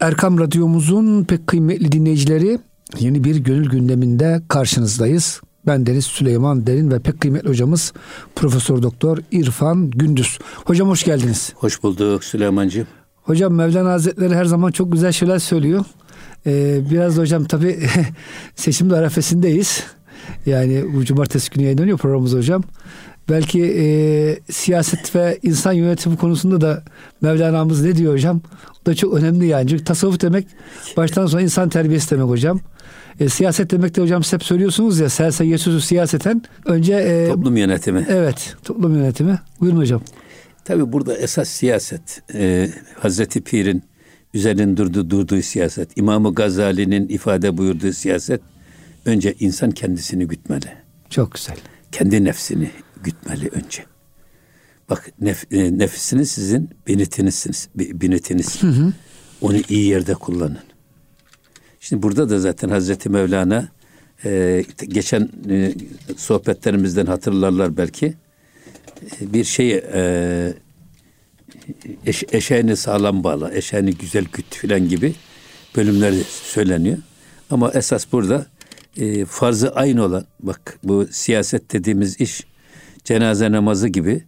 Erkam Radyomuzun pek kıymetli dinleyicileri yeni bir gönül gündeminde karşınızdayız. Ben Deniz Süleyman Derin ve pek kıymetli hocamız Profesör Doktor İrfan Gündüz. Hocam hoş geldiniz. Hoş bulduk Süleymancığım. Hocam Mevlana Hazretleri her zaman çok güzel şeyler söylüyor. Ee, biraz da hocam tabi seçim arefesindeyiz. Yani bu cumartesi günü yayınlanıyor programımız hocam. Belki e, siyaset ve insan yönetimi konusunda da Mevlana'mız ne diyor hocam? O da çok önemli yani. Çünkü tasavvuf demek baştan sona insan terbiyesi demek hocam. E, siyaset demek de hocam hep söylüyorsunuz ya selse yesusu siyaseten önce e, toplum yönetimi. Evet, toplum yönetimi. Buyurun hocam. Tabi burada esas siyaset e, Hazreti Pir'in üzerinde durduğu, durduğu siyaset, İmam-ı Gazali'nin ifade buyurduğu siyaset önce insan kendisini gütmeli. Çok güzel. Kendi nefsini gütmeli önce. Bak nef, e, nefsiniz sizin binitinizsiniz. Binitiniz. Hı hı. Onu iyi yerde kullanın. Şimdi burada da zaten Hazreti Mevlana e, geçen e, sohbetlerimizden hatırlarlar belki e, bir şey e, eş, eşeğini sağlam bağla, eşeğini güzel güt filan gibi bölümler söyleniyor. Ama esas burada e, farzı aynı olan bak bu siyaset dediğimiz iş cenaze namazı gibi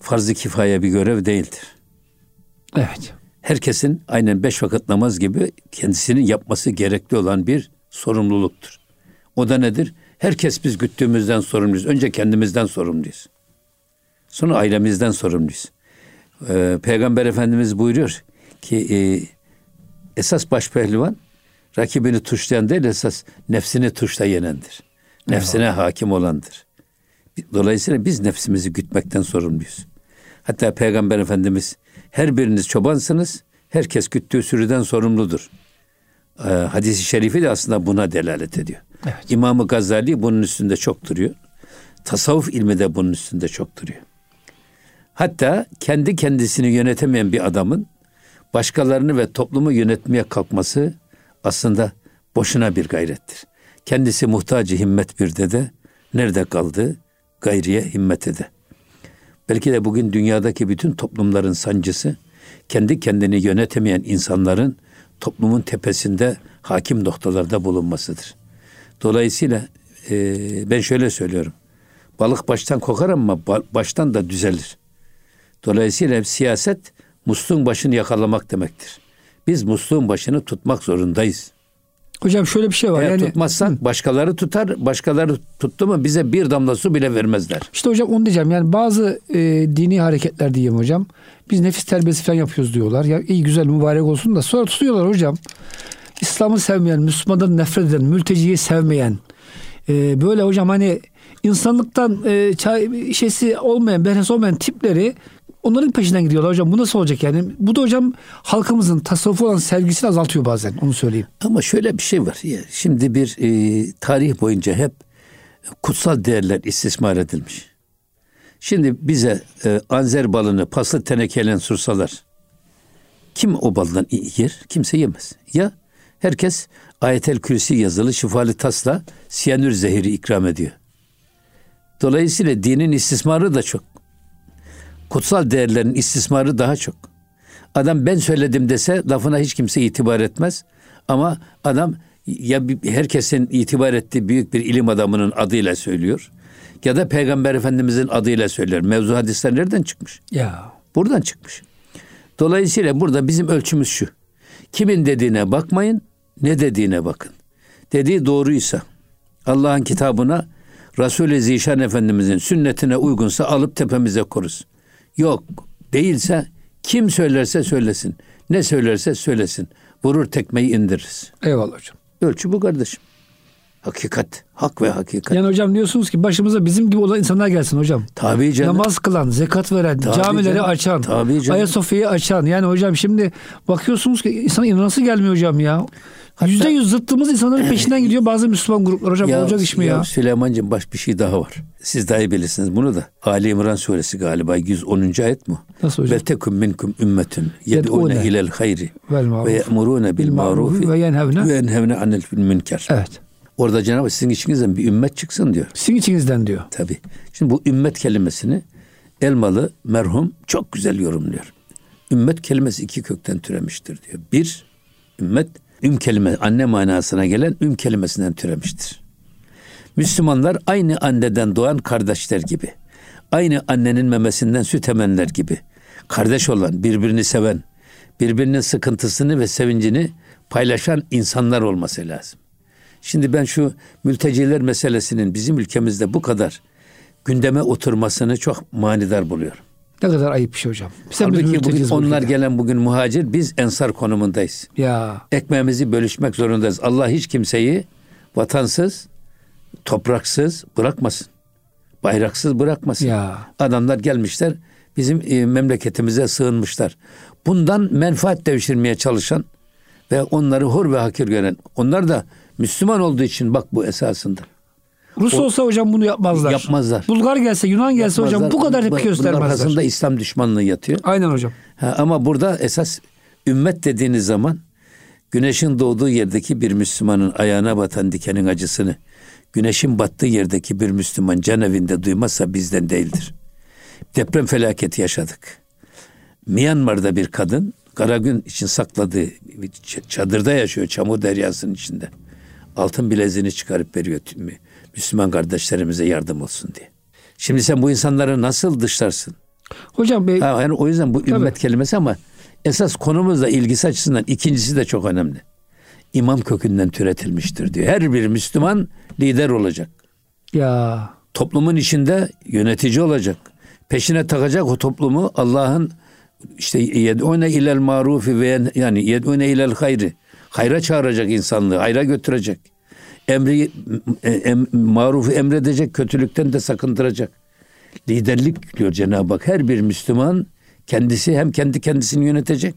farz-ı kifaya bir görev değildir. Evet. Herkesin aynen beş vakit namaz gibi kendisinin yapması gerekli olan bir sorumluluktur. O da nedir? Herkes biz güttüğümüzden sorumluyuz. Önce kendimizden sorumluyuz. Sonra ailemizden sorumluyuz. Ee, Peygamber Efendimiz buyuruyor ki e, esas baş pehlivan rakibini tuşlayan değil esas nefsini tuşla yenendir. Nefsine hakim olandır. Dolayısıyla biz nefsimizi gütmekten sorumluyuz. Hatta Peygamber Efendimiz her biriniz çobansınız, herkes güttüğü sürüden sorumludur. Ee, hadisi şerifi de aslında buna delalet ediyor. Evet. İmam-ı Gazali bunun üstünde çok duruyor. Tasavvuf ilmi de bunun üstünde çok duruyor. Hatta kendi kendisini yönetemeyen bir adamın başkalarını ve toplumu yönetmeye kalkması aslında boşuna bir gayrettir. Kendisi muhtacı himmet bir dede nerede kaldı? Gayriye himmet ede. Belki de bugün dünyadaki bütün toplumların sancısı kendi kendini yönetemeyen insanların toplumun tepesinde hakim noktalarda bulunmasıdır. Dolayısıyla e, ben şöyle söylüyorum. Balık baştan kokar ama baştan da düzelir. Dolayısıyla siyaset musluğun başını yakalamak demektir. Biz musluğun başını tutmak zorundayız. Hocam şöyle bir şey var. Eğer yani, tutmazsak hı. başkaları tutar. Başkaları tuttu mu bize bir damla su bile vermezler. İşte hocam onu diyeceğim. Yani bazı e, dini hareketler diyeyim hocam. Biz nefis terbiyesi falan yapıyoruz diyorlar. Ya iyi güzel mübarek olsun da sonra tutuyorlar hocam. İslam'ı sevmeyen, Müslümanları nefret eden, mülteciyi sevmeyen, e, böyle hocam hani insanlıktan e, çay, şeysi olmayan, behresi olmayan tipleri Onların peşinden gidiyorlar hocam. Bu nasıl olacak yani? Bu da hocam halkımızın tasavvufu olan sevgisini azaltıyor bazen. Onu söyleyeyim. Ama şöyle bir şey var. Şimdi bir e, tarih boyunca hep kutsal değerler istismar edilmiş. Şimdi bize e, anzer balını paslı tenekeyle sursalar. Kim o baldan yer? Kimse yemez. Ya herkes ayetel kürsi yazılı şifalı tasla siyanür zehiri ikram ediyor. Dolayısıyla dinin istismarı da çok kutsal değerlerin istismarı daha çok. Adam ben söyledim dese lafına hiç kimse itibar etmez. Ama adam ya herkesin itibar ettiği büyük bir ilim adamının adıyla söylüyor. Ya da Peygamber Efendimizin adıyla söyler. Mevzu hadisler nereden çıkmış? Ya. Buradan çıkmış. Dolayısıyla burada bizim ölçümüz şu. Kimin dediğine bakmayın, ne dediğine bakın. Dediği doğruysa, Allah'ın kitabına, Resul-i Zişan Efendimizin sünnetine uygunsa alıp tepemize koruz. Yok değilse kim söylerse söylesin. Ne söylerse söylesin. Vurur tekmeyi indiririz. Eyvallah hocam. Ölçü bu kardeşim. Hakikat. Hak ve hakikat. Yani hocam diyorsunuz ki başımıza bizim gibi olan insanlar gelsin hocam. Tabii canım. Namaz kılan, zekat veren, Tabii camileri canım. açan, Tabii canım. Ayasofya'yı açan. Yani hocam şimdi bakıyorsunuz ki insan inanası gelmiyor hocam ya. Yüzde yüz zıttımız insanların peşinden gidiyor bazı Müslüman gruplar. Hocam ya, olacak iş mi ya? ya? Süleyman'cığım baş bir şey daha var. Siz daha iyi bilirsiniz bunu da. Ali İmran suresi galiba 110. ayet mi? Nasıl hocam? Vel tekum minkum ümmetun yed'une ilel hayri ve ye'murune bil marufi ve yenhevne ve yenhevne anil münker. Evet. Orada Cenab-ı sizin içinizden bir ümmet çıksın diyor. Sizin içinizden diyor. Tabii. Şimdi bu ümmet kelimesini Elmalı merhum çok güzel yorumluyor. Ümmet kelimesi iki kökten türemiştir diyor. Bir, ümmet üm kelime anne manasına gelen üm kelimesinden türemiştir. Müslümanlar aynı anneden doğan kardeşler gibi. Aynı annenin memesinden süt emenler gibi. Kardeş olan, birbirini seven, birbirinin sıkıntısını ve sevincini paylaşan insanlar olması lazım. Şimdi ben şu mülteciler meselesinin bizim ülkemizde bu kadar gündeme oturmasını çok manidar buluyorum. Ne kadar ayıp bir şey hocam. Biz Halbuki bugün onlar ülkede. gelen bugün muhacir biz ensar konumundayız. Ya. Ekmeğimizi bölüşmek zorundayız. Allah hiç kimseyi vatansız, topraksız bırakmasın. Bayraksız bırakmasın. Ya. Adamlar gelmişler bizim e, memleketimize sığınmışlar. Bundan menfaat devşirmeye çalışan ve onları hor ve hakir gören onlar da Müslüman olduğu için bak bu esasında. Rus o, olsa hocam bunu yapmazlar. Yapmazlar. Bulgar gelse, Yunan gelse yapmazlar. hocam bu kadar tepki göstermezler. Bunun arkasında İslam düşmanlığı yatıyor. Aynen hocam. Ha, ama burada esas ümmet dediğiniz zaman güneşin doğduğu yerdeki bir Müslümanın ayağına batan dikenin acısını güneşin battığı yerdeki bir Müslüman can evinde duymazsa bizden değildir. Deprem felaketi yaşadık. Myanmar'da bir kadın Karagün için sakladığı çadırda yaşıyor çamur deryasının içinde. Altın bileziğini çıkarıp veriyor tüm Müslüman kardeşlerimize yardım olsun diye. Şimdi sen bu insanları nasıl dışlarsın? Hocam bey, ha, yani o yüzden bu tabii. ümmet kelimesi ama esas konumuzla ilgisi açısından ikincisi de çok önemli. İmam kökünden türetilmiştir diyor. Her bir Müslüman lider olacak. Ya. Toplumun içinde yönetici olacak. Peşine takacak o toplumu Allah'ın işte yed'une ilel marufi ve yani yed'une ilel hayri. Hayra çağıracak insanlığı, hayra götürecek. Emri em, marufu emredecek, kötülükten de sakındıracak. Liderlik diyor Cenab-ı Hak. Her bir Müslüman kendisi hem kendi kendisini yönetecek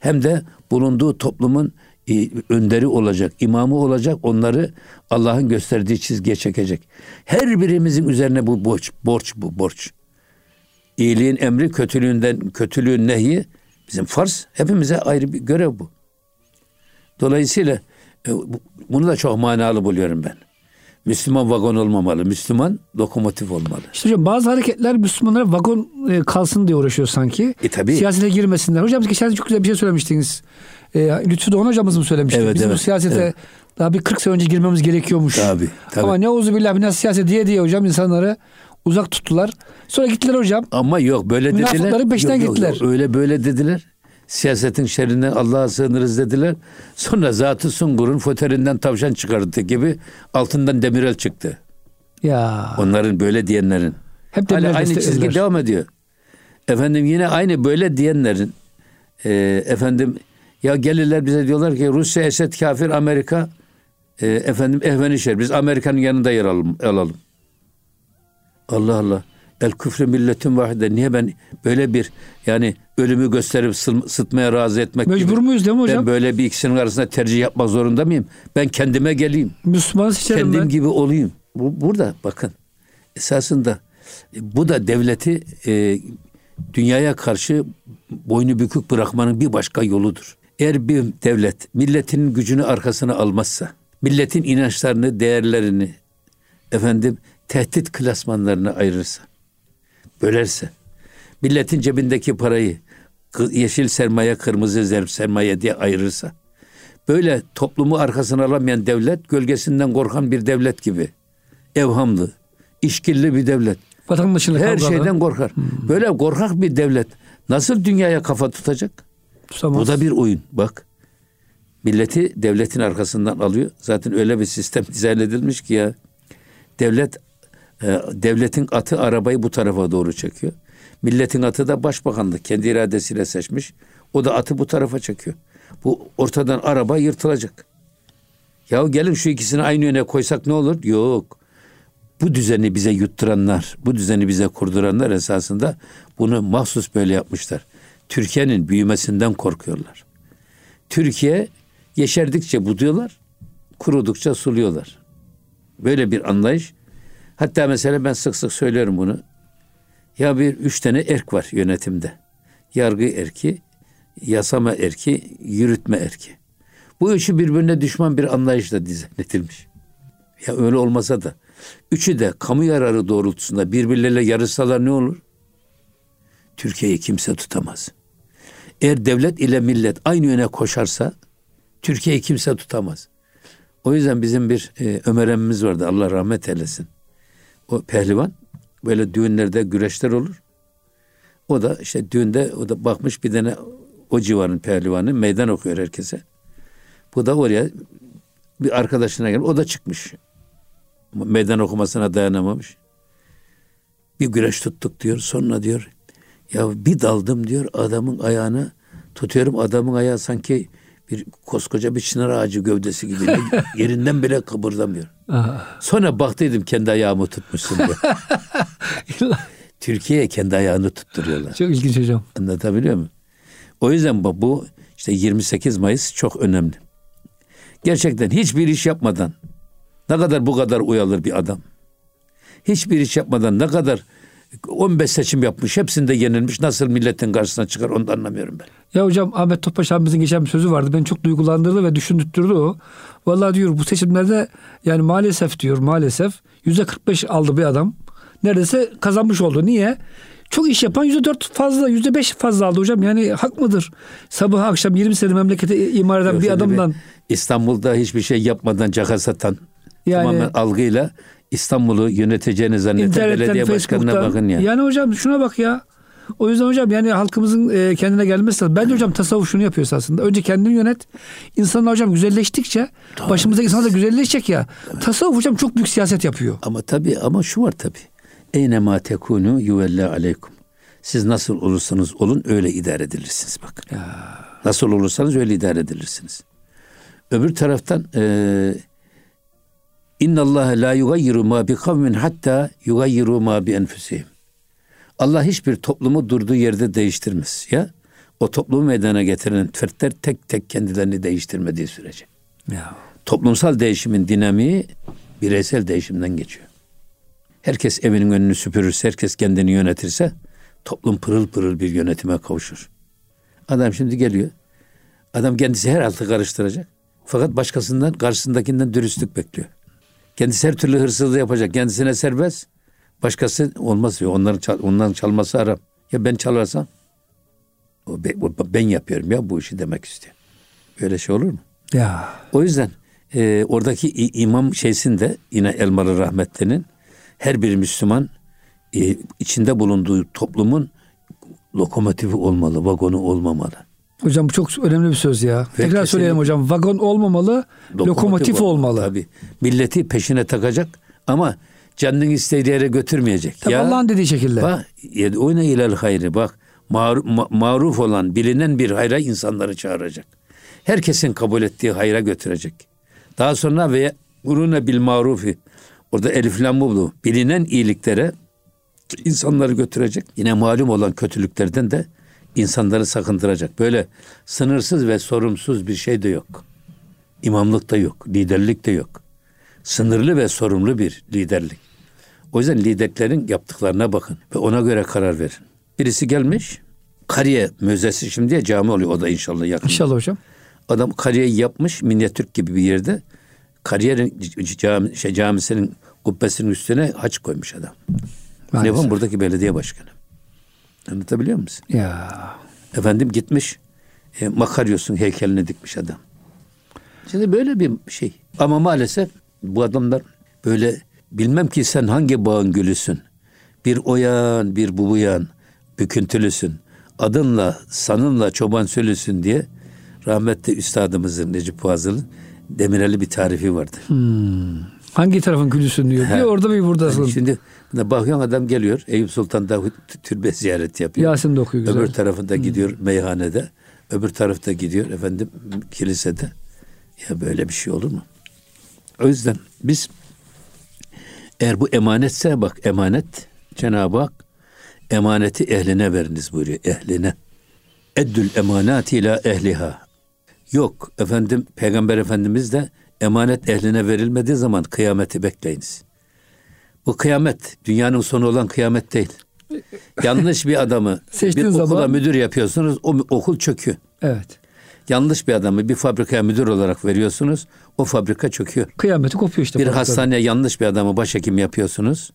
hem de bulunduğu toplumun e, önderi olacak, imamı olacak, onları Allah'ın gösterdiği çizgiye çekecek. Her birimizin üzerine bu borç, borç bu borç. İyiliğin emri, kötülüğünden kötülüğün nehi bizim farz. Hepimize ayrı bir görev bu. Dolayısıyla e, bunu da çok manalı buluyorum ben. Müslüman vagon olmamalı. Müslüman lokomotif olmalı. İşte hocam bazı hareketler Müslümanlara vagon e, kalsın diye uğraşıyor sanki. E tabi. Siyasete girmesinler. Hocam geçen çok güzel bir şey söylemiştiniz. E, Lütfü Doğan hocamız mı söylemişti? Evet, Bizim evet, siyasete evet. daha bir 40 sene önce girmemiz gerekiyormuş. Tabi. tabi. Ama ne uzu billah biraz siyaset diye diye hocam insanları uzak tuttular. Sonra gittiler hocam. Ama yok böyle dediler. Münafıkların peşinden yok, gittiler. Yok, yok, öyle böyle dediler. Siyasetin şerrinden Allah'a sığınırız dediler. Sonra Zatı Sungur'un foterinden tavşan çıkardı gibi altından demirel çıktı. Ya. Onların böyle diyenlerin. Hep Hala aynı çizgi devam ediyor. Efendim yine aynı böyle diyenlerin e, efendim ya gelirler bize diyorlar ki Rusya Esed kafir Amerika e, efendim ehvenişer biz Amerika'nın yanında yer alalım, alalım. Allah Allah. El küfrü milletin vahide. Niye ben böyle bir yani ölümü gösterip sıtmaya razı etmek Mecbur gibi, muyuz değil mi hocam? Ben böyle bir ikisinin arasında tercih yapmak zorunda mıyım? Ben kendime geleyim. Müslüman seçerim Kendim ben. gibi olayım. Bu, burada bakın esasında e, bu da devleti e, dünyaya karşı boynu bükük bırakmanın bir başka yoludur. Eğer bir devlet milletin gücünü arkasına almazsa, milletin inançlarını, değerlerini, efendim tehdit klasmanlarını ayırırsa, bölerse, milletin cebindeki parayı yeşil sermaye, kırmızı sermaye diye ayırırsa, böyle toplumu arkasına alamayan devlet, gölgesinden korkan bir devlet gibi, evhamlı, işkilli bir devlet. Vatandaşıyla Her kavgalı. şeyden korkar. Hmm. Böyle korkak bir devlet nasıl dünyaya kafa tutacak? Tutamaz. Bu da bir oyun. Bak. Milleti devletin arkasından alıyor. Zaten öyle bir sistem dizayn edilmiş ki ya. Devlet e, devletin atı arabayı bu tarafa doğru çekiyor. Milletin atı da başbakanlık kendi iradesiyle seçmiş. O da atı bu tarafa çekiyor. Bu ortadan araba yırtılacak. Ya gelin şu ikisini aynı yöne koysak ne olur? Yok. Bu düzeni bize yutturanlar, bu düzeni bize kurduranlar esasında bunu mahsus böyle yapmışlar. Türkiye'nin büyümesinden korkuyorlar. Türkiye yeşerdikçe buduyorlar, kurudukça suluyorlar. Böyle bir anlayış Hatta mesela ben sık sık söylüyorum bunu. Ya bir üç tane erk var yönetimde. Yargı erki, yasama erki, yürütme erki. Bu üçü birbirine düşman bir anlayışla dizayn edilmiş. Ya öyle olmasa da üçü de kamu yararı doğrultusunda birbirleriyle yarışsalar ne olur? Türkiye'yi kimse tutamaz. Eğer devlet ile millet aynı yöne koşarsa Türkiye'yi kimse tutamaz. O yüzden bizim bir e, Ömer emmimiz vardı. Allah rahmet eylesin. O pehlivan böyle düğünlerde güreşler olur. O da işte düğünde o da bakmış bir tane o civarın pehlivanı meydan okuyor herkese. Bu da oraya bir arkadaşına gelip o da çıkmış. Meydan okumasına dayanamamış. Bir güreş tuttuk diyor. Sonra diyor ya bir daldım diyor adamın ayağını tutuyorum adamın ayağı sanki bir koskoca bir çınar ağacı gövdesi gibi yerinden bile kıpırdamıyor. Sonra baktıydım kendi ayağımı tutmuşsun diye. Türkiye'ye kendi ayağını tutturuyorlar. Çok ilginç hocam. Anlatabiliyor muyum? O yüzden bu, bu işte 28 Mayıs çok önemli. Gerçekten hiçbir iş yapmadan ne kadar bu kadar uyalır bir adam. Hiçbir iş yapmadan ne kadar 15 seçim yapmış hepsinde yenilmiş nasıl milletin karşısına çıkar onu da anlamıyorum ben. Ya hocam Ahmet Topbaş abimizin geçen bir sözü vardı. Beni çok duygulandırdı ve düşündürttürdü o. Vallahi diyor bu seçimlerde yani maalesef diyor maalesef yüzde 45 aldı bir adam. Neredeyse kazanmış oldu. Niye? Çok iş yapan yüzde dört fazla, yüzde beş fazla aldı hocam. Yani hak mıdır? Sabah akşam 20 sene memlekete imar eden bir adamdan. İstanbul'da hiçbir şey yapmadan caka satan yani, tamamen algıyla İstanbul'u yöneteceğini zanneden belediye başkanına bakın ya. Yani hocam şuna bak ya. O yüzden hocam yani halkımızın e, kendine gelmesi lazım. Bence hocam tasavvuf şunu yapıyor aslında. Önce kendini yönet. İnsanlar hocam güzelleştikçe tabii. başımızdaki insanlar da güzelleşecek ya. Tabii. Tasavvuf hocam çok büyük siyaset yapıyor. Ama tabii ama şu var tabii. Eyne ma tekunu yuvelle aleykum. Siz nasıl olursanız olun öyle idare edilirsiniz. Ya. Nasıl olursanız öyle idare edilirsiniz. Öbür taraftan e, İnna Allah la yugayyiru ma bi kavmin hatta yugayyiru ma bi enfusihim. Allah hiçbir toplumu durduğu yerde değiştirmez. Ya o toplumu meydana getiren fertler tek tek kendilerini değiştirmediği sürece. Ya. Toplumsal değişimin dinamiği bireysel değişimden geçiyor. Herkes evinin önünü süpürürse, herkes kendini yönetirse toplum pırıl pırıl bir yönetime kavuşur. Adam şimdi geliyor. Adam kendisi her altı karıştıracak. Fakat başkasından, karşısındakinden dürüstlük bekliyor. Kendisi her türlü hırsızlığı yapacak. Kendisine serbest. Başkası olmaz diyor. Onların çal, onların çalması haram. Ya ben çalarsam ben yapıyorum ya bu işi demek istiyor. Öyle şey olur mu? Ya. O yüzden e, oradaki imam şeysinde yine Elmalı Rahmetli'nin her bir Müslüman e, içinde bulunduğu toplumun lokomotifi olmalı, vagonu olmamalı. Hocam bu çok önemli bir söz ya. Ve Tekrar söyleyelim hocam. Vagon olmamalı, lokomotif, lokomotif olmalı. Tabii. Milleti peşine takacak ama canının istediği yere götürmeyecek. Tabii ya, Allah'ın dediği şekilde. Bak, oyna ilel hayrı bak. Maruf, maruf olan, bilinen bir hayra insanları çağıracak. Herkesin kabul ettiği hayra götürecek. Daha sonra ve uruna bil marufi. Orada elif lam bu. Bilinen iyiliklere insanları götürecek. Yine malum olan kötülüklerden de insanları sakındıracak. Böyle sınırsız ve sorumsuz bir şey de yok. İmamlık da yok, liderlik de yok. Sınırlı ve sorumlu bir liderlik. O yüzden liderlerin yaptıklarına bakın ve ona göre karar verin. Birisi gelmiş, Kariye Müzesi şimdi cami oluyor o da inşallah yakın. İnşallah hocam. Adam Kariye'yi yapmış Minyatürk gibi bir yerde. Kariye'nin cami, şey, camisinin kubbesinin üstüne haç koymuş adam. Maalesef. Ne buradaki belediye başkanı. Anlatabiliyor musun? Ya. Efendim gitmiş e, Makaryos'un heykelini dikmiş adam. Şimdi böyle bir şey. Ama maalesef bu adamlar böyle bilmem ki sen hangi bağın gülüsün. Bir oyan, bir bubuyan, büküntülüsün. Adınla, sanınla çoban sölüsün diye rahmetli üstadımızın Necip Fazıl'ın Demireli bir tarifi vardı. Hmm. Hangi tarafın gülüsün diyor. Bir orada bir buradasın. Yani şimdi bakıyorsun adam geliyor. Eyüp Sultan'da türbe ziyaret yapıyor. Yasin de okuyor güzel. Öbür tarafında hmm. gidiyor meyhanede. Öbür tarafta gidiyor efendim kilisede. Ya böyle bir şey olur mu? O yüzden biz eğer bu emanetse bak emanet Cenab-ı Hak emaneti ehline veriniz buyuruyor. Ehline. Eddül emanati ila ehliha. Yok efendim Peygamber Efendimiz de emanet ehline verilmediği zaman kıyameti bekleyiniz. Bu kıyamet dünyanın sonu olan kıyamet değil. Yanlış bir adamı bir okula zaman... müdür yapıyorsunuz o okul çöküyor. Evet. Yanlış bir adamı bir fabrikaya müdür olarak veriyorsunuz o fabrika çöküyor. Kıyameti kopuyor işte. Bir fabrikada. hastaneye yanlış bir adamı başhekim yapıyorsunuz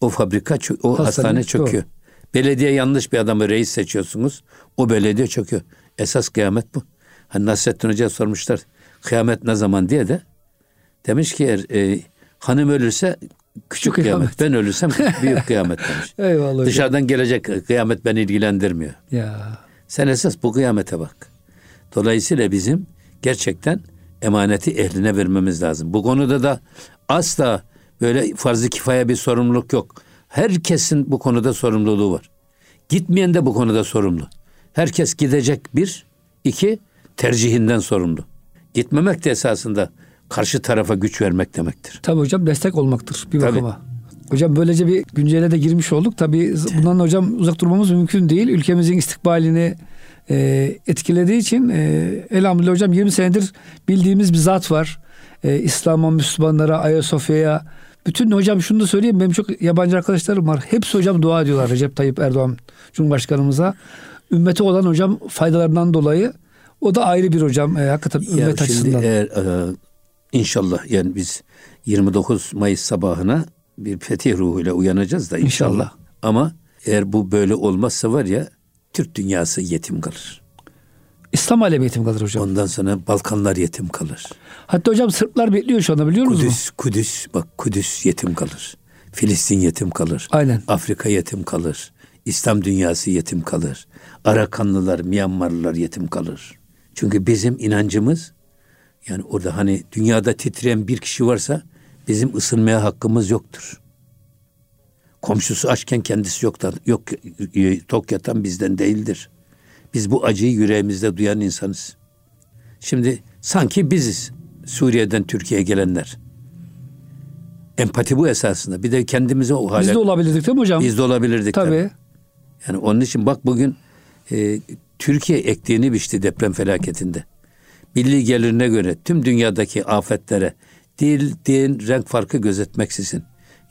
o fabrika o hastane, hastane çöküyor. Doğru. Belediye yanlış bir adamı reis seçiyorsunuz o belediye çöküyor. Esas kıyamet bu. Hani Nasrettin Hoca sormuşlar kıyamet ne zaman diye de demiş ki eğer e, hanım ölürse küçük kıyamet. kıyamet. Ben ölürsem büyük kıyamet demiş. Eyvallah. Dışarıdan gelecek kıyamet beni ilgilendirmiyor. Ya. Sen esas bu kıyamete bak. Dolayısıyla bizim gerçekten emaneti ehline vermemiz lazım. Bu konuda da asla böyle farz-ı kifaya bir sorumluluk yok. Herkesin bu konuda sorumluluğu var. Gitmeyen de bu konuda sorumlu. Herkes gidecek bir, iki tercihinden sorumlu. Gitmemek de esasında karşı tarafa güç vermek demektir. Tabii hocam destek olmaktır bir Tabii. bakıma. Hocam böylece bir güncele de girmiş olduk. Tabii bundan hocam uzak durmamız mümkün değil. Ülkemizin istikbalini e, etkilediği için e, elhamdülillah hocam 20 senedir bildiğimiz bir zat var. E, İslam'a, Müslümanlara, Ayasofya'ya bütün hocam şunu da söyleyeyim benim çok yabancı arkadaşlarım var. Hepsi hocam dua ediyorlar Recep Tayyip Erdoğan Cumhurbaşkanımıza. Ümmete olan hocam faydalarından dolayı o da ayrı bir hocam e, hakikaten ümmet ya açısından. Eğer, e, inşallah yani biz 29 Mayıs sabahına bir fetih ruhuyla uyanacağız da inşallah. inşallah. Ama eğer bu böyle olmazsa var ya Türk dünyası yetim kalır. İslam alemi yetim kalır hocam. Ondan sonra Balkanlar yetim kalır. Hatta hocam Sırplar bekliyor şu anda biliyor musunuz? Kudüs, Kudüs, bak Kudüs yetim kalır. Filistin yetim kalır. Aynen. Afrika yetim kalır. İslam dünyası yetim kalır. Arakanlılar, Myanmarlılar yetim kalır. Çünkü bizim inancımız yani orada hani dünyada titreyen bir kişi varsa bizim ısınmaya hakkımız yoktur. Komşusu açken kendisi yoktan, yok tok yatan bizden değildir. Biz bu acıyı yüreğimizde duyan insanız. Şimdi sanki biziz Suriye'den Türkiye'ye gelenler. Empati bu esasında. Bir de kendimize o hale... Biz de olabilirdik değil mi hocam? Biz de olabilirdik. Tabii. tabii. Yani onun için bak bugün e, Türkiye ektiğini biçti deprem felaketinde. Milli gelirine göre tüm dünyadaki afetlere dil, din, renk farkı gözetmeksizin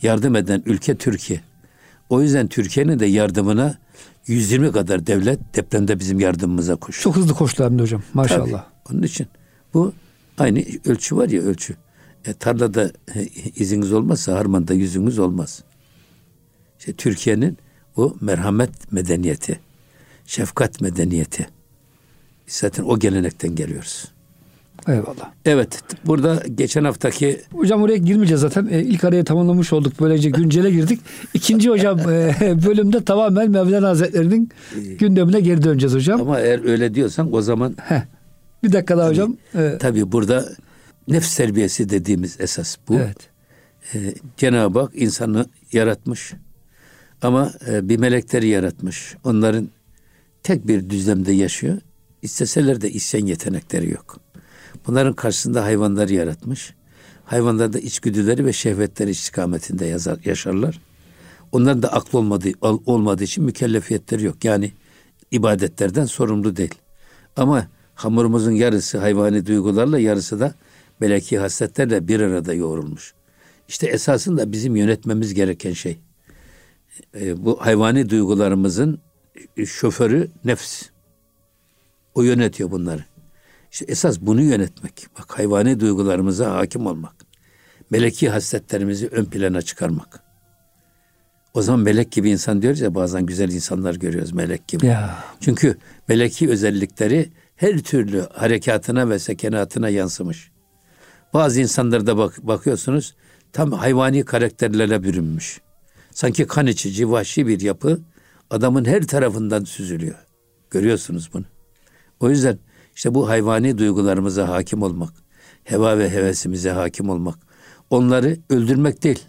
yardım eden ülke Türkiye. O yüzden Türkiye'nin de yardımına 120 kadar devlet depremde bizim yardımımıza koştu. Çok hızlı koştular de hocam maşallah. Tabii, onun için bu aynı ölçü var ya ölçü. E, tarlada e, iziniz olmazsa harmanda yüzünüz olmaz. İşte Türkiye'nin bu merhamet medeniyeti, şefkat medeniyeti. Biz zaten o gelenekten geliyoruz. Eyvallah. Evet. Burada geçen haftaki... Hocam oraya girmeyeceğiz zaten. E, ilk araya tamamlamış olduk. Böylece güncele girdik. İkinci hocam e, bölümde tamamen Mevlana Hazretleri'nin gündemine geri döneceğiz hocam. Ama eğer öyle diyorsan o zaman... Heh. Bir dakika daha tabii, hocam. Evet. Tabii burada nefs terbiyesi dediğimiz esas bu. Evet. Ee, Cenab-ı Hak insanı yaratmış. Ama e, bir melekleri yaratmış. Onların tek bir düzlemde yaşıyor. İsteseler de isyan yetenekleri yok. Bunların karşısında hayvanları yaratmış. Hayvanlar da içgüdüleri ve şehvetleri istikametinde yazar, yaşarlar. Onların da aklı olmadığı, olmadığı için mükellefiyetleri yok. Yani ibadetlerden sorumlu değil. Ama hamurumuzun yarısı hayvani duygularla yarısı da meleki hasletlerle bir arada yoğrulmuş. İşte esasında bizim yönetmemiz gereken şey. E, bu hayvani duygularımızın şoförü nefs. O yönetiyor bunları. İşte esas bunu yönetmek. Bak hayvani duygularımıza hakim olmak. Meleki hasletlerimizi ön plana çıkarmak. O zaman melek gibi insan diyoruz ya bazen güzel insanlar görüyoruz melek gibi. Ya. Çünkü meleki özellikleri her türlü harekatına ve sekenatına yansımış. Bazı insanlarda bak, bakıyorsunuz tam hayvani karakterlere bürünmüş. Sanki kan içici, vahşi bir yapı adamın her tarafından süzülüyor. Görüyorsunuz bunu. O yüzden işte bu hayvani duygularımıza hakim olmak, heva ve hevesimize hakim olmak, onları öldürmek değil.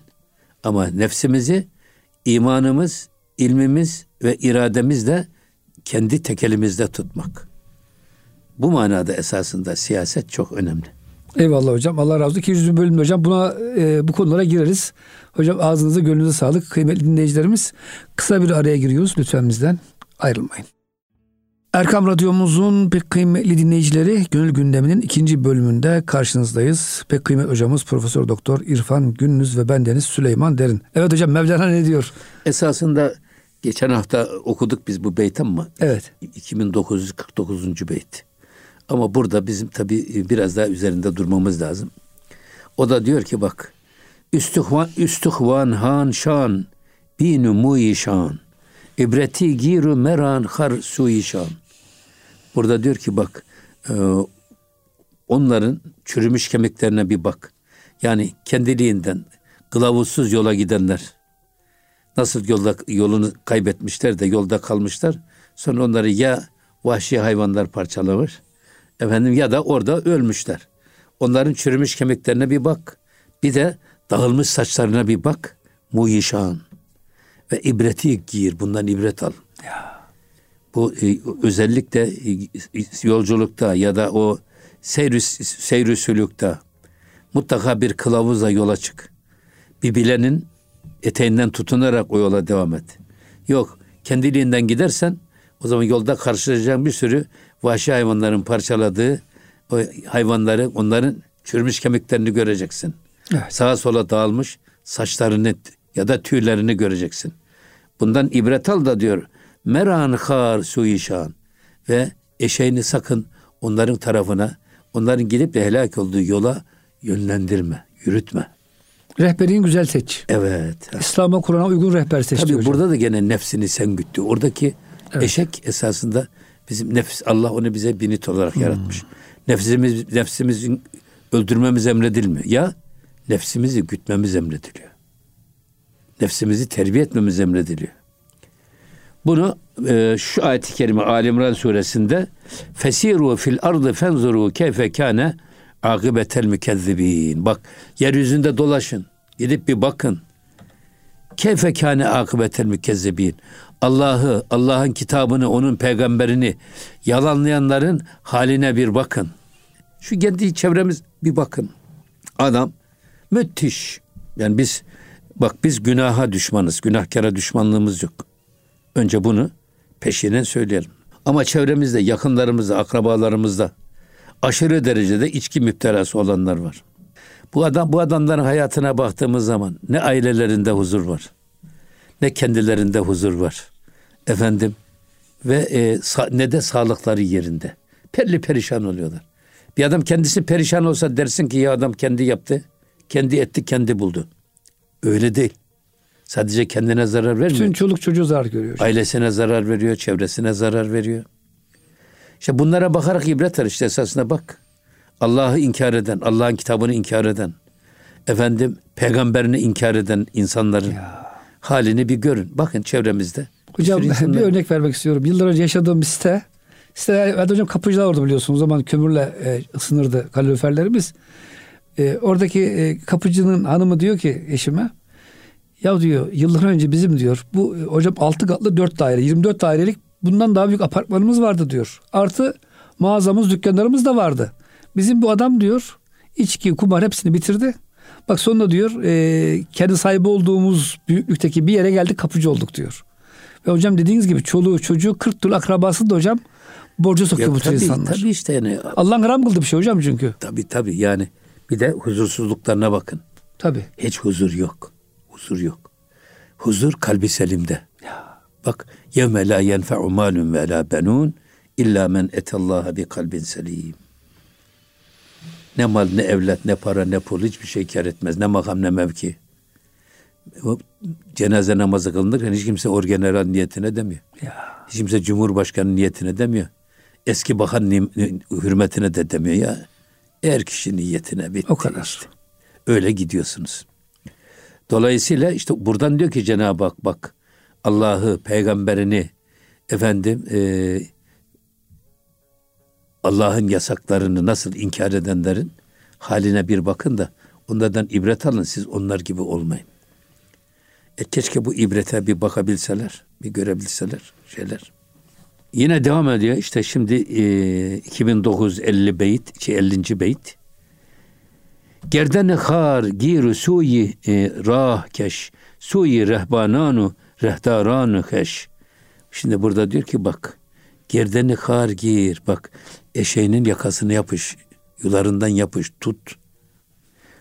Ama nefsimizi imanımız, ilmimiz ve irademizle kendi tekelimizde tutmak. Bu manada esasında siyaset çok önemli. Eyvallah hocam. Allah razı olsun. 200. bölümde hocam buna e, bu konulara gireriz. Hocam ağzınıza gönlünüze sağlık. Kıymetli dinleyicilerimiz kısa bir araya giriyoruz. Lütfen bizden ayrılmayın. Erkam Radyomuzun pek kıymetli dinleyicileri Gönül Gündemi'nin ikinci bölümünde karşınızdayız. Pek kıymetli hocamız Profesör Doktor İrfan Gündüz ve bendeniz Süleyman Derin. Evet hocam Mevlana ne diyor? Esasında geçen hafta okuduk biz bu beyt ama evet. 2949. beyt. Ama burada bizim tabi biraz daha üzerinde durmamız lazım. O da diyor ki bak Üstühvan, üstühvan han şan binu muişan ibreti giru meran har suişan Burada diyor ki bak e, onların çürümüş kemiklerine bir bak. Yani kendiliğinden kılavuzsuz yola gidenler nasıl yolda yolunu kaybetmişler de yolda kalmışlar. Sonra onları ya vahşi hayvanlar parçalamış efendim ya da orada ölmüşler. Onların çürümüş kemiklerine bir bak. Bir de dağılmış saçlarına bir bak. Muhişan. Ve ibreti giyir. Bundan ibret al. Ya. Bu e, özellikle e, yolculukta ya da o seyr seyrü sülükte mutlaka bir kılavuzla yola çık. Bir bilenin eteğinden tutunarak o yola devam et. Yok kendiliğinden gidersen o zaman yolda karşılaşacağın bir sürü vahşi hayvanların parçaladığı o hayvanları onların çürümüş kemiklerini göreceksin. Evet. Sağa sola dağılmış saçlarını ya da tüylerini göreceksin. Bundan ibret al da diyor. Meran khar suişan ve eşeğini sakın onların tarafına, onların gidip de helak olduğu yola yönlendirme, yürütme. Rehberin güzel seç. Evet. İslam'a Kur'an'a uygun rehber seç. Tabii hocam. burada da gene nefsini sen güttü. Oradaki evet. eşek esasında bizim nefs Allah onu bize binit olarak hmm. yaratmış. Nefsimiz nefsimizin öldürmemiz emredilmiyor. Ya nefsimizi gütmemiz emrediliyor. Nefsimizi terbiye etmemiz emrediliyor. Bunu e, şu ayet-i kerime Ali İmran suresinde fesiru fil ardı fenzuru keyfe kâne akibetel mükezzibin. Bak yeryüzünde dolaşın. Gidip bir bakın. Keyfe kâne akibetel mükezzibin. Allah'ı, Allah'ın kitabını, onun peygamberini yalanlayanların haline bir bakın. Şu kendi çevremiz bir bakın. Adam müthiş. Yani biz bak biz günaha düşmanız. Günahkara düşmanlığımız yok. Önce bunu peşinen söyleyelim. Ama çevremizde, yakınlarımızda, akrabalarımızda aşırı derecede içki müptelası olanlar var. Bu adam bu adamların hayatına baktığımız zaman ne ailelerinde huzur var. Ne kendilerinde huzur var. Efendim ve e, ne de sağlıkları yerinde. Perli perişan oluyorlar. Bir adam kendisi perişan olsa dersin ki ya adam kendi yaptı, kendi etti, kendi buldu. Öyle değil. Sadece kendine zarar vermiyor. Bütün çoluk çocuğu zarar görüyor. Ailesine zarar veriyor, çevresine zarar veriyor. İşte bunlara bakarak ibret al işte esasına bak. Allah'ı inkar eden, Allah'ın kitabını inkar eden, efendim peygamberini inkar eden insanların ya. halini bir görün. Bakın çevremizde. Hocam bir, insanlar... bir örnek vermek istiyorum. Yıllar önce yaşadığım bir site. Site, evet hocam kapıcılar orada biliyorsunuz. O zaman kömürle e, ısınırdı kaloriferlerimiz. E, oradaki e, kapıcının hanımı diyor ki eşime ya diyor yıllar önce bizim diyor bu e, hocam 6 katlı 4 daire 24 dairelik bundan daha büyük apartmanımız vardı diyor. Artı mağazamız, dükkanlarımız da vardı. Bizim bu adam diyor içki, kumar hepsini bitirdi. Bak sonunda diyor e, kendi sahibi olduğumuz büyüklükteki bir yere geldik kapıcı olduk diyor. Ve hocam dediğiniz gibi çoluğu çocuğu 40 türlü akrabası da hocam borca sokuyor bu tür insanlar. Tabii işte yani. Allah'ın haram kıldı bir şey hocam çünkü. Tabii tabii yani bir de huzursuzluklarına bakın. Tabii. Hiç huzur yok. Huzur yok. Huzur kalbi selimde. Bak yevme la yenfe'u malun ve la benun illa men etallaha bi kalbin selim. Ne mal, ne evlat, ne para, ne pul hiçbir şey kar etmez. Ne makam, ne mevki. Cenaze namazı kılınırken hiç kimse orgeneral niyetine demiyor. Ya. Hiç kimse cumhurbaşkanı niyetine demiyor. Eski bakan hürmetine de demiyor ya. Her kişi niyetine bitti o kadar. işte. Öyle gidiyorsunuz. Dolayısıyla işte buradan diyor ki Cenab-ı Hak bak Allah'ı, peygamberini, efendim e, Allah'ın yasaklarını nasıl inkar edenlerin haline bir bakın da onlardan ibret alın siz onlar gibi olmayın. E keşke bu ibrete bir bakabilseler, bir görebilseler şeyler. Yine devam ediyor. İşte şimdi e, 2950 beyt, şey 50. beyt. Gerdene har giru suyi e, rah keş suyi rehbananu rehtaranı heş. Şimdi burada diyor ki bak gerdeni kar gir bak eşeğinin yakasını yapış yularından yapış tut.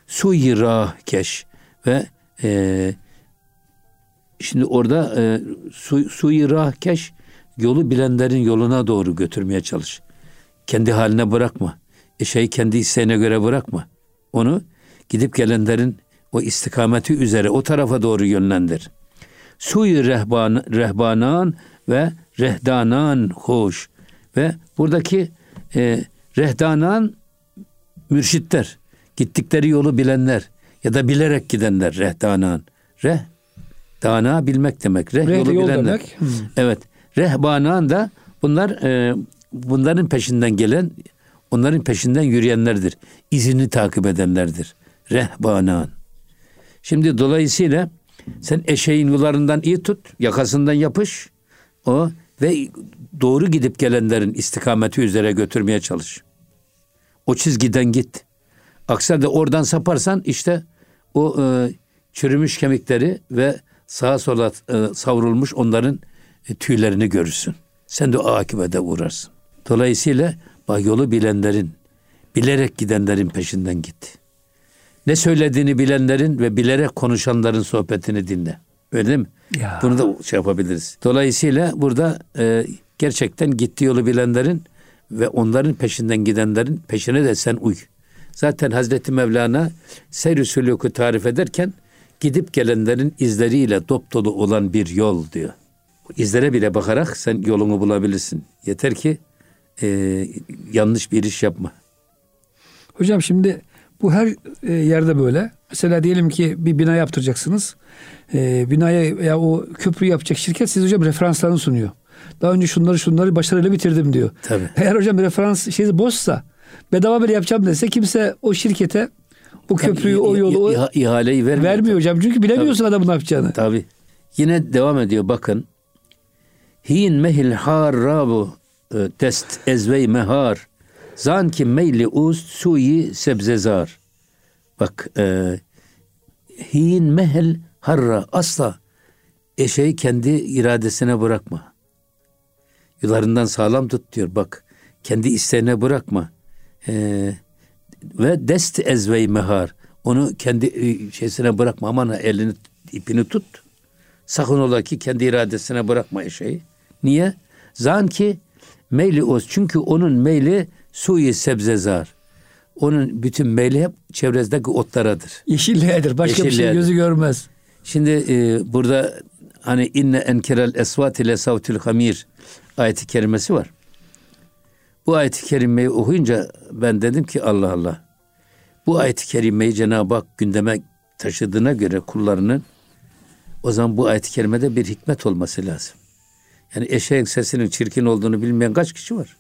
Su yirah keş ve e, şimdi orada e, su, su yirah keş yolu bilenlerin yoluna doğru götürmeye çalış. Kendi haline bırakma. Eşeği kendi isteğine göre bırakma. Onu gidip gelenlerin o istikameti üzere o tarafa doğru yönlendir. Suyu rehban, rehbanan ve rehdanan hoş. Ve buradaki e, rehdanan mürşitler, gittikleri yolu bilenler ya da bilerek gidenler rehbanan. Reh, dana bilmek demek. Reh, Reh yolu yol bilenler. demek. Evet. Rehbanan da bunlar e, bunların peşinden gelen, onların peşinden yürüyenlerdir. İzini takip edenlerdir. Rehbanan. Şimdi dolayısıyla sen eşeğin yollarından iyi tut, yakasından yapış. O ve doğru gidip gelenlerin istikameti üzere götürmeye çalış. O çizgiden git. Aksi halde oradan saparsan işte o e, çürümüş kemikleri ve sağa sola e, savrulmuş onların e, tüylerini görürsün. Sen de o akibete uğrarsın. Dolayısıyla bak yolu bilenlerin, bilerek gidenlerin peşinden git. Ne söylediğini bilenlerin ve bilerek konuşanların sohbetini dinle. Öyle değil mi? Ya. Bunu da şey yapabiliriz. Dolayısıyla burada e, gerçekten gitti yolu bilenlerin ve onların peşinden gidenlerin peşine de sen uy. Zaten Hazreti Mevlana seyr-i sülûkü tarif ederken gidip gelenlerin izleriyle dop dolu olan bir yol diyor. İzlere bile bakarak sen yolunu bulabilirsin. Yeter ki e, yanlış bir iş yapma. Hocam şimdi bu her e, yerde böyle. Mesela diyelim ki bir bina yaptıracaksınız. E, binaya veya o köprü yapacak şirket siz hocam referanslarını sunuyor. Daha önce şunları şunları başarıyla bitirdim diyor. Tabii. Eğer hocam referans şeyi boşsa bedava böyle yapacağım dese kimse o şirkete o köprüyü, o yolu İha- ihaleyi vermiyor. vermiyor hocam. Çünkü bilemiyorsun adamın ne yapacağını. Tabi. Yine devam ediyor bakın. Hin mehil har e, dest ezvey mehar. Zan ki meyli uz suyi sebzezar. Bak e, hin mehel harra asla eşeği kendi iradesine bırakma. Yularından sağlam tut diyor bak. Kendi isteğine bırakma. E, ve dest ezvey mehar. Onu kendi e, şeysine bırakma. Aman ha, elini ipini tut. Sakın ola ki kendi iradesine bırakma eşeği. Niye? Zan ki meyli oz. Çünkü onun meyli suyu sebzezar. Onun bütün meyli hep çevresindeki otlaradır. Yeşilliğedir. Başka bir şey Yeşilliğedir. gözü görmez. Şimdi e, burada hani inne enkerel esvat ile savtil hamir ayeti kerimesi var. Bu ayeti kerimeyi okuyunca ben dedim ki Allah Allah. Bu ayeti kerimeyi Cenab-ı Hak gündeme taşıdığına göre kullarının o zaman bu ayet-i kerimede bir hikmet olması lazım. Yani eşeğin sesinin çirkin olduğunu bilmeyen kaç kişi var?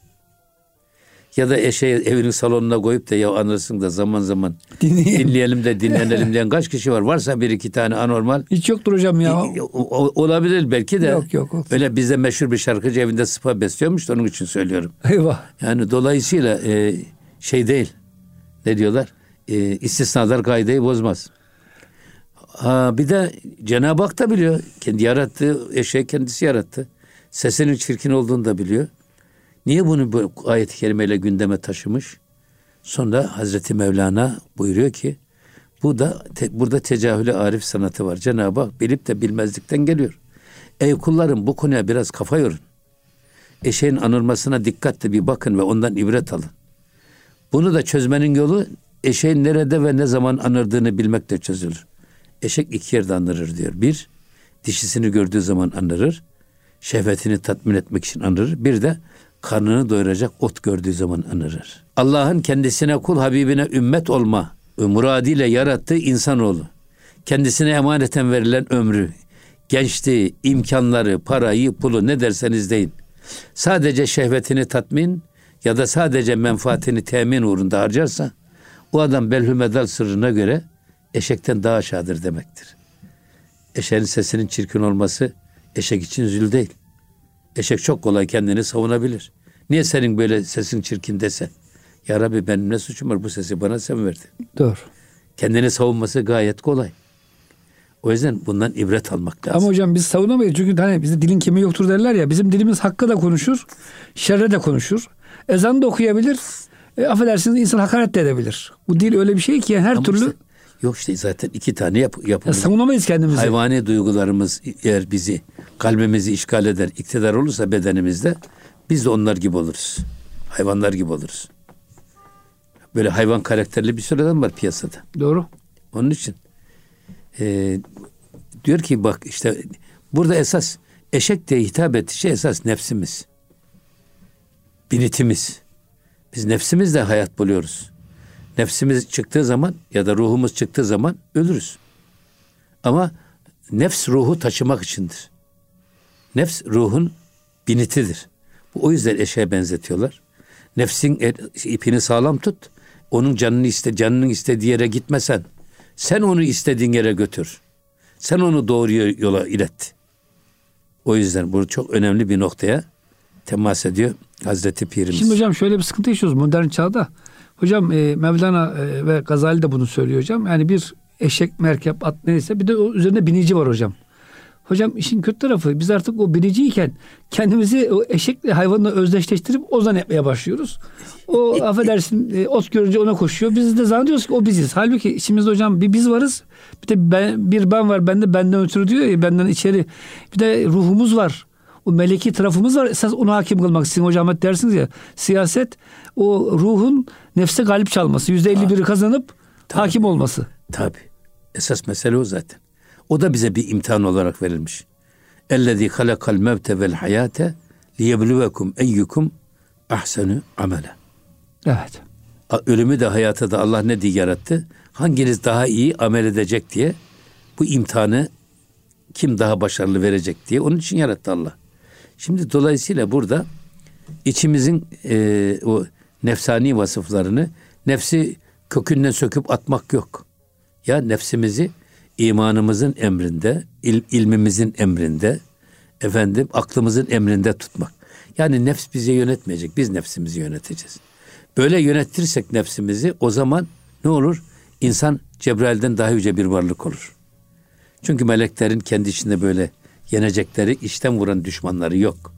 Ya da eşeği evinin salonuna koyup da ya anırsın da zaman zaman Dinleyelim. dinleyelim de dinlenelim diyen kaç kişi var? Varsa bir iki tane anormal Hiç yoktur hocam ya. o- olabilir belki de. Yok, yok, yok. Öyle bizde meşhur bir şarkıcı evinde sıpa besliyormuş da onun için söylüyorum. Eyvah. Yani dolayısıyla e, şey değil. Ne diyorlar? E, istisnalar kaideyi bozmaz. Ha, bir de Cenab-ı Hak da biliyor. Kendi yarattığı eşeği kendisi yarattı. Sesinin çirkin olduğunu da biliyor. Niye bunu bu ayet-i kerimeyle gündeme taşımış? Sonra Hazreti Mevlana buyuruyor ki bu da te- burada tecahülü arif sanatı var. Cenab-ı Hak bilip de bilmezlikten geliyor. Ey kullarım bu konuya biraz kafa yorun. Eşeğin anılmasına dikkatle bir bakın ve ondan ibret alın. Bunu da çözmenin yolu eşeğin nerede ve ne zaman anırdığını bilmekle çözülür. Eşek iki yerde anırır diyor. Bir, dişisini gördüğü zaman anırır. Şehvetini tatmin etmek için anırır. Bir de karnını doyuracak ot gördüğü zaman anırır. Allah'ın kendisine kul Habibine ümmet olma muradiyle yarattığı insanoğlu. Kendisine emaneten verilen ömrü, gençliği, imkanları, parayı, pulu ne derseniz deyin. Sadece şehvetini tatmin ya da sadece menfaatini temin uğrunda harcarsa o adam belhümedal sırrına göre eşekten daha aşağıdır demektir. Eşeğin sesinin çirkin olması eşek için zül değil. Eşek çok kolay kendini savunabilir. Niye senin böyle sesin çirkin dese? Ya Rabbi benim ne suçum var bu sesi bana sen verdin. Doğru. Kendini savunması gayet kolay. O yüzden bundan ibret almak lazım. Ama hocam biz savunamayız. Çünkü hani bizde dilin kemiği yoktur derler ya. Bizim dilimiz hakka da konuşur. Şerre de konuşur. Ezan da okuyabilir. E, affedersiniz insan hakaret de edebilir. Bu dil öyle bir şey ki her Ama türlü işte- yok işte zaten iki tane yap, ya yapımız. savunamayız kendimizi. Hayvani duygularımız eğer bizi kalbimizi işgal eder, iktidar olursa bedenimizde biz de onlar gibi oluruz. Hayvanlar gibi oluruz. Böyle hayvan karakterli bir sürü adam var piyasada. Doğru. Onun için e, diyor ki bak işte burada esas eşek diye hitap ettiği şey esas nefsimiz. Binitimiz. Biz nefsimizle hayat buluyoruz. Nefsimiz çıktığı zaman ya da ruhumuz çıktığı zaman ölürüz. Ama nefs ruhu taşımak içindir. Nefs ruhun binitidir. Bu o yüzden eşeğe benzetiyorlar. Nefsin ipini sağlam tut. Onun canını iste, canının istediği yere gitmesen. Sen onu istediğin yere götür. Sen onu doğru yola ilet. O yüzden bu çok önemli bir noktaya temas ediyor Hazreti Pirimiz. Şimdi hocam şöyle bir sıkıntı yaşıyoruz modern çağda. Hocam e, Mevlana e, ve Gazali de bunu söylüyor hocam. Yani bir eşek, merkep, at neyse bir de o üzerinde binici var hocam. Hocam işin kötü tarafı biz artık o biniciyken kendimizi o eşekle hayvanla özdeşleştirip ozan etmeye başlıyoruz. O affedersin e, ot görünce ona koşuyor. Biz de zannediyoruz ki o biziz. Halbuki içimizde hocam bir biz varız. Bir de ben, bir ben var bende benden ötürü diyor ya benden içeri. Bir de ruhumuz var. O meleki tarafımız var. Esas onu hakim kılmak. Sizin hocam hep dersiniz ya siyaset o ruhun nefse galip çalması. Yüzde elli biri kazanıp Tabii. hakim olması. Tabi. Esas mesele o zaten. O da bize bir imtihan olarak verilmiş. Ellezî halakal mevte vel hayate liyebluvekum eyyukum ahsenu amele. Evet. Ölümü de hayatı da Allah ne diye yarattı? Hanginiz daha iyi amel edecek diye bu imtihanı kim daha başarılı verecek diye onun için yarattı Allah. Şimdi dolayısıyla burada içimizin e, o nefsani vasıflarını nefsi kökünden söküp atmak yok. Ya nefsimizi imanımızın emrinde, il, ilmimizin emrinde, efendim aklımızın emrinde tutmak. Yani nefs bizi yönetmeyecek, biz nefsimizi yöneteceğiz. Böyle yönetirsek nefsimizi o zaman ne olur? İnsan Cebrail'den daha yüce bir varlık olur. Çünkü meleklerin kendi içinde böyle yenecekleri, işten vuran düşmanları yok.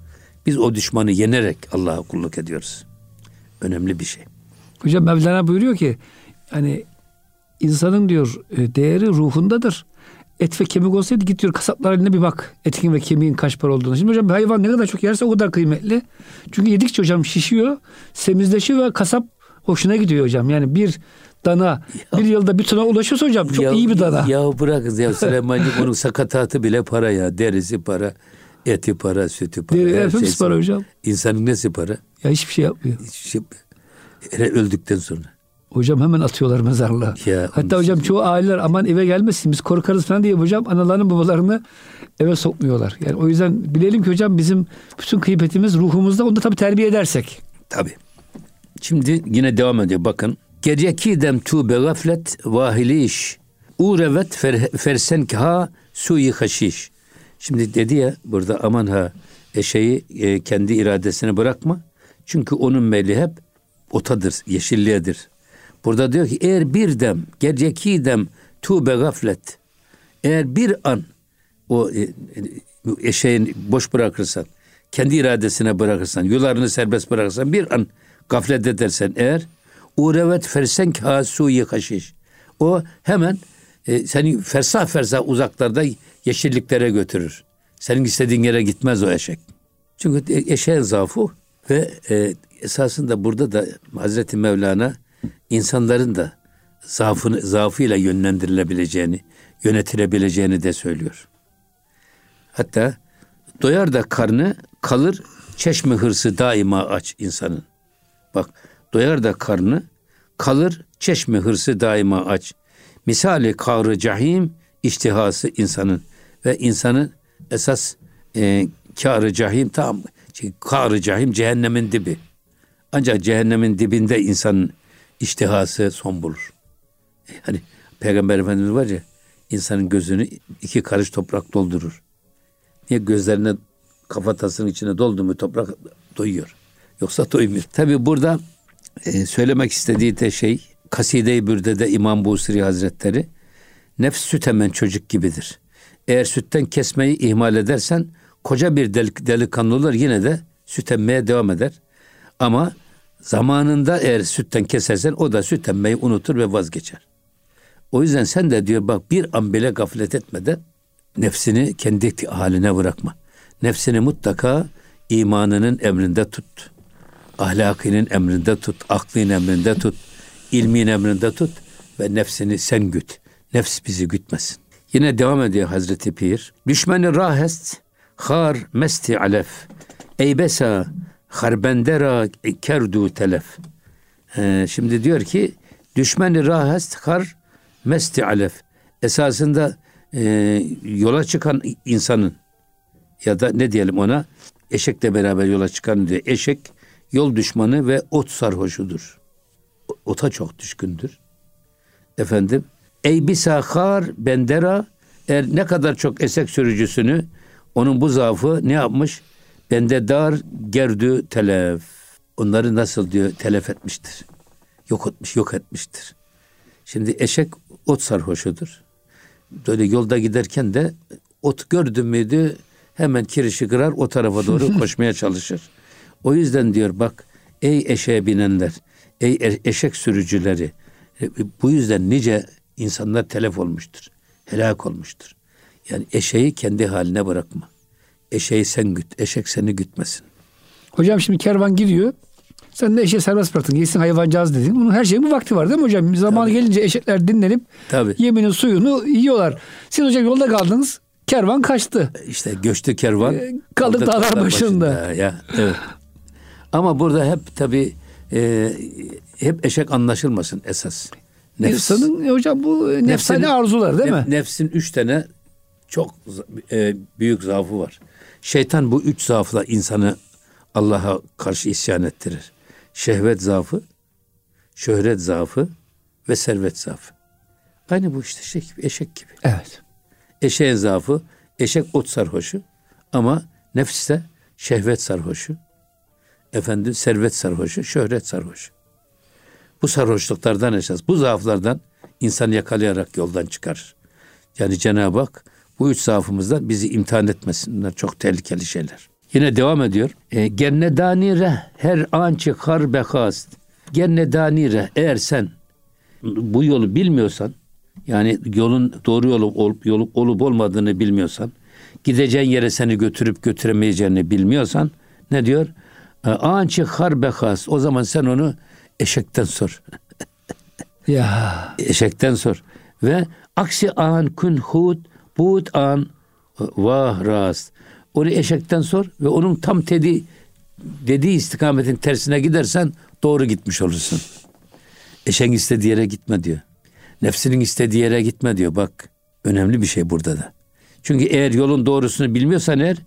Biz o düşmanı yenerek Allah'a kulluk ediyoruz. Önemli bir şey. Hocam Mevlana buyuruyor ki hani insanın diyor e, değeri ruhundadır. Et ve kemik olsaydı git diyor kasaplar eline bir bak. Etin ve kemiğin kaç para olduğunu. Şimdi hocam hayvan ne kadar çok yerse o kadar kıymetli. Çünkü yedikçe hocam şişiyor, semizleşiyor ve kasap hoşuna gidiyor hocam. Yani bir dana ya, bir yılda bir tona ulaşıyorsa hocam çok ya, iyi bir dana. Ya bırakın ya Süleyman'cığım onun sakatatı bile para ya. Derisi para, eti para, sütü para. Deri, hepsi para hocam. İnsanın nesi para? Ya hiçbir şey yapmıyor. Hiçbir şey, öldükten sonra. Hocam hemen atıyorlar mezarlığa. Ya, Hatta hocam çoğu aileler aman eve gelmesin biz korkarız falan diye hocam analarını babalarını eve sokmuyorlar. Yani o yüzden bilelim ki hocam bizim bütün kıymetimiz ruhumuzda onu da tabii terbiye edersek. Tabii. Şimdi yine devam ediyor bakın. Geceki dem tu be gaflet vahiliş urevet fer, fersenkha suyi haşiş. Şimdi dedi ya burada aman ha eşeği e, kendi iradesine bırakma. Çünkü onun meli hep otadır, yeşilliğedir. Burada diyor ki eğer bir dem, geceki dem tuğbe gaflet. Eğer bir an o e, eşeğin boş bırakırsan, kendi iradesine bırakırsan, yularını serbest bırakırsan, bir an gaflet edersen eğer, urevet fersen kasuyi kaşiş. O hemen e, seni fersah fersah uzaklarda yeşilliklere götürür. Senin istediğin yere gitmez o eşek. Çünkü eşeğin zaafı ve e, esasında burada da Hazreti Mevlana insanların da zaafını, zaafıyla yönlendirilebileceğini, yönetilebileceğini de söylüyor. Hatta doyar da karnı kalır çeşme hırsı daima aç insanın. Bak doyar da karnı kalır çeşme hırsı daima aç. Misali kavrı cahim iştihası insanın ve insanın esas e, kârı cahim tam şey, kârı cahim cehennemin dibi. Ancak cehennemin dibinde insanın iştihası son bulur. Hani Peygamber Efendimiz var ya insanın gözünü iki karış toprak doldurur. Niye gözlerine kafatasının içine doldu mu toprak doyuyor. Yoksa doymuyor. Tabi burada e, söylemek istediği de şey Kaside-i Bürde'de İmam Busiri Hazretleri nefs süt hemen çocuk gibidir. Eğer sütten kesmeyi ihmal edersen koca bir delik, delikanlı olur yine de süt emmeye devam eder. Ama Zamanında eğer sütten kesersen o da süt emmeyi unutur ve vazgeçer. O yüzden sen de diyor bak bir an bile gaflet etmeden nefsini kendi haline bırakma. Nefsini mutlaka imanının emrinde tut. Ahlakının emrinde tut. Aklın emrinde tut. ilmin emrinde tut. Ve nefsini sen güt. Nefs bizi gütmesin. Yine devam ediyor Hazreti Pir. Düşmeni rahest, har mesti alef. Eybesa harbendera kerdu telef. Ee, şimdi diyor ki Düşmeni rahest kar mesti alef. Esasında e, yola çıkan insanın ya da ne diyelim ona eşekle beraber yola çıkan diye eşek yol düşmanı ve ot sarhoşudur. Ota çok düşkündür. Efendim ey bisakar bendera eğer ne kadar çok esek sürücüsünü onun bu zaafı ne yapmış? Bende dar gerdü telef. Onları nasıl diyor telef etmiştir. Yok etmiş, yok etmiştir. Şimdi eşek ot sarhoşudur. Böyle yolda giderken de ot gördü müydü hemen kirişi kırar o tarafa doğru koşmaya çalışır. O yüzden diyor bak ey eşeğe binenler, ey e, eşek sürücüleri e, bu yüzden nice insanlar telef olmuştur. Helak olmuştur. Yani eşeği kendi haline bırakma. Eşeği sen güt, eşek seni gütmesin. Hocam şimdi kervan gidiyor. Sen de eşeği serbest bıraktın. Yesin hayvancağız dedin. Bunun her şeyin bir vakti var değil mi hocam? Zamanı Tabii. gelince eşekler dinlenip Tabii. yeminin suyunu yiyorlar. Siz hocam yolda kaldınız. Kervan kaçtı. İşte göçtü kervan. Ee, kaldık dağlar başında. başında. Ya, evet. Ama burada hep tabi e, hep eşek anlaşılmasın esas. Nefs, İnsanın e, hocam bu nefsani arzular değil mi? Nefsin üç tane çok e, büyük zaafı var. Şeytan bu üç zaafla insanı Allah'a karşı isyan ettirir. Şehvet zaafı, şöhret zaafı ve servet zaafı. Aynı bu işte şey gibi, eşek gibi. Evet. Eşeğin zaafı, eşek ot sarhoşu ama nefiste şehvet sarhoşu. Efendim servet sarhoşu, şöhret sarhoşu. Bu sarhoşluklardan esas, bu zaaflardan insan yakalayarak yoldan çıkar. Yani Cenab-ı Hak bu üç zaafımızdan bizi imtihan etmesin. Bunlar çok tehlikeli şeyler. Yine devam ediyor. E, Genne danire her an çıkar bekast. Genne danire eğer sen bu yolu bilmiyorsan yani yolun doğru yolu olup, yolu olup olmadığını bilmiyorsan gideceğin yere seni götürüp götüremeyeceğini bilmiyorsan ne diyor? E, an çıkar bekas. O zaman sen onu eşekten sor. ya. Eşekten sor. Ve aksi an kun hud bud an vah rast. Onu eşekten sor ve onun tam dedi, dediği istikametin tersine gidersen doğru gitmiş olursun. Eşeğin istediği yere gitme diyor. Nefsinin istediği yere gitme diyor. Bak önemli bir şey burada da. Çünkü eğer yolun doğrusunu bilmiyorsan eğer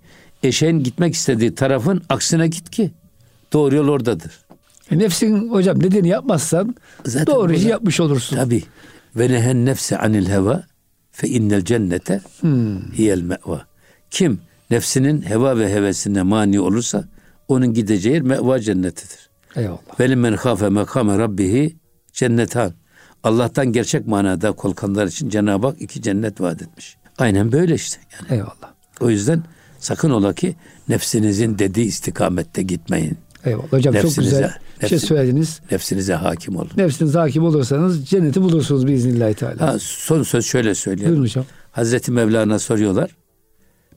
eşeğin gitmek istediği tarafın aksine git ki doğru yol oradadır. E nefsin hocam dediğini yapmazsan Zaten doğru işi yapmış olursun. Tabi. Ve nehen nefse anil heva fe innel cennete hmm. hiyel me'va. Kim nefsinin heva ve hevesine mani olursa onun gideceği yer meva cennetidir. Eyvallah. Ve men khafe mekame rabbihi cennetan. Allah'tan gerçek manada korkanlar için Cenab-ı Hak iki cennet vaat etmiş. Aynen böyle işte. Yani. Eyvallah. O yüzden sakın ola ki nefsinizin dediği istikamette gitmeyin. Eyvallah. Hocam nefsinize, çok güzel bir şey söylediniz. Nefsinize hakim olun. Nefsinize hakim olursanız cenneti bulursunuz biiznillahü teala. Ha, son söz şöyle söyleyeyim. Buyurun hocam. Hazreti Mevlana soruyorlar.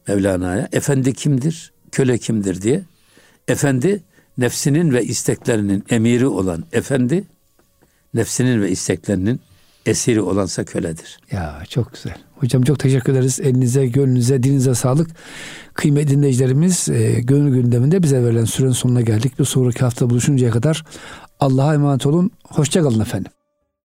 Mevlana'ya. Efendi kimdir? Köle kimdir diye. Efendi nefsinin ve isteklerinin emiri olan efendi, nefsinin ve isteklerinin esiri olansa köledir. Ya çok güzel. Hocam çok teşekkür ederiz. Elinize, gönlünüze, dilinize sağlık. Kıymetli dinleyicilerimiz e, gönül gündeminde bize verilen sürenin sonuna geldik. Bir sonraki hafta buluşuncaya kadar Allah'a emanet olun. Hoşçakalın efendim.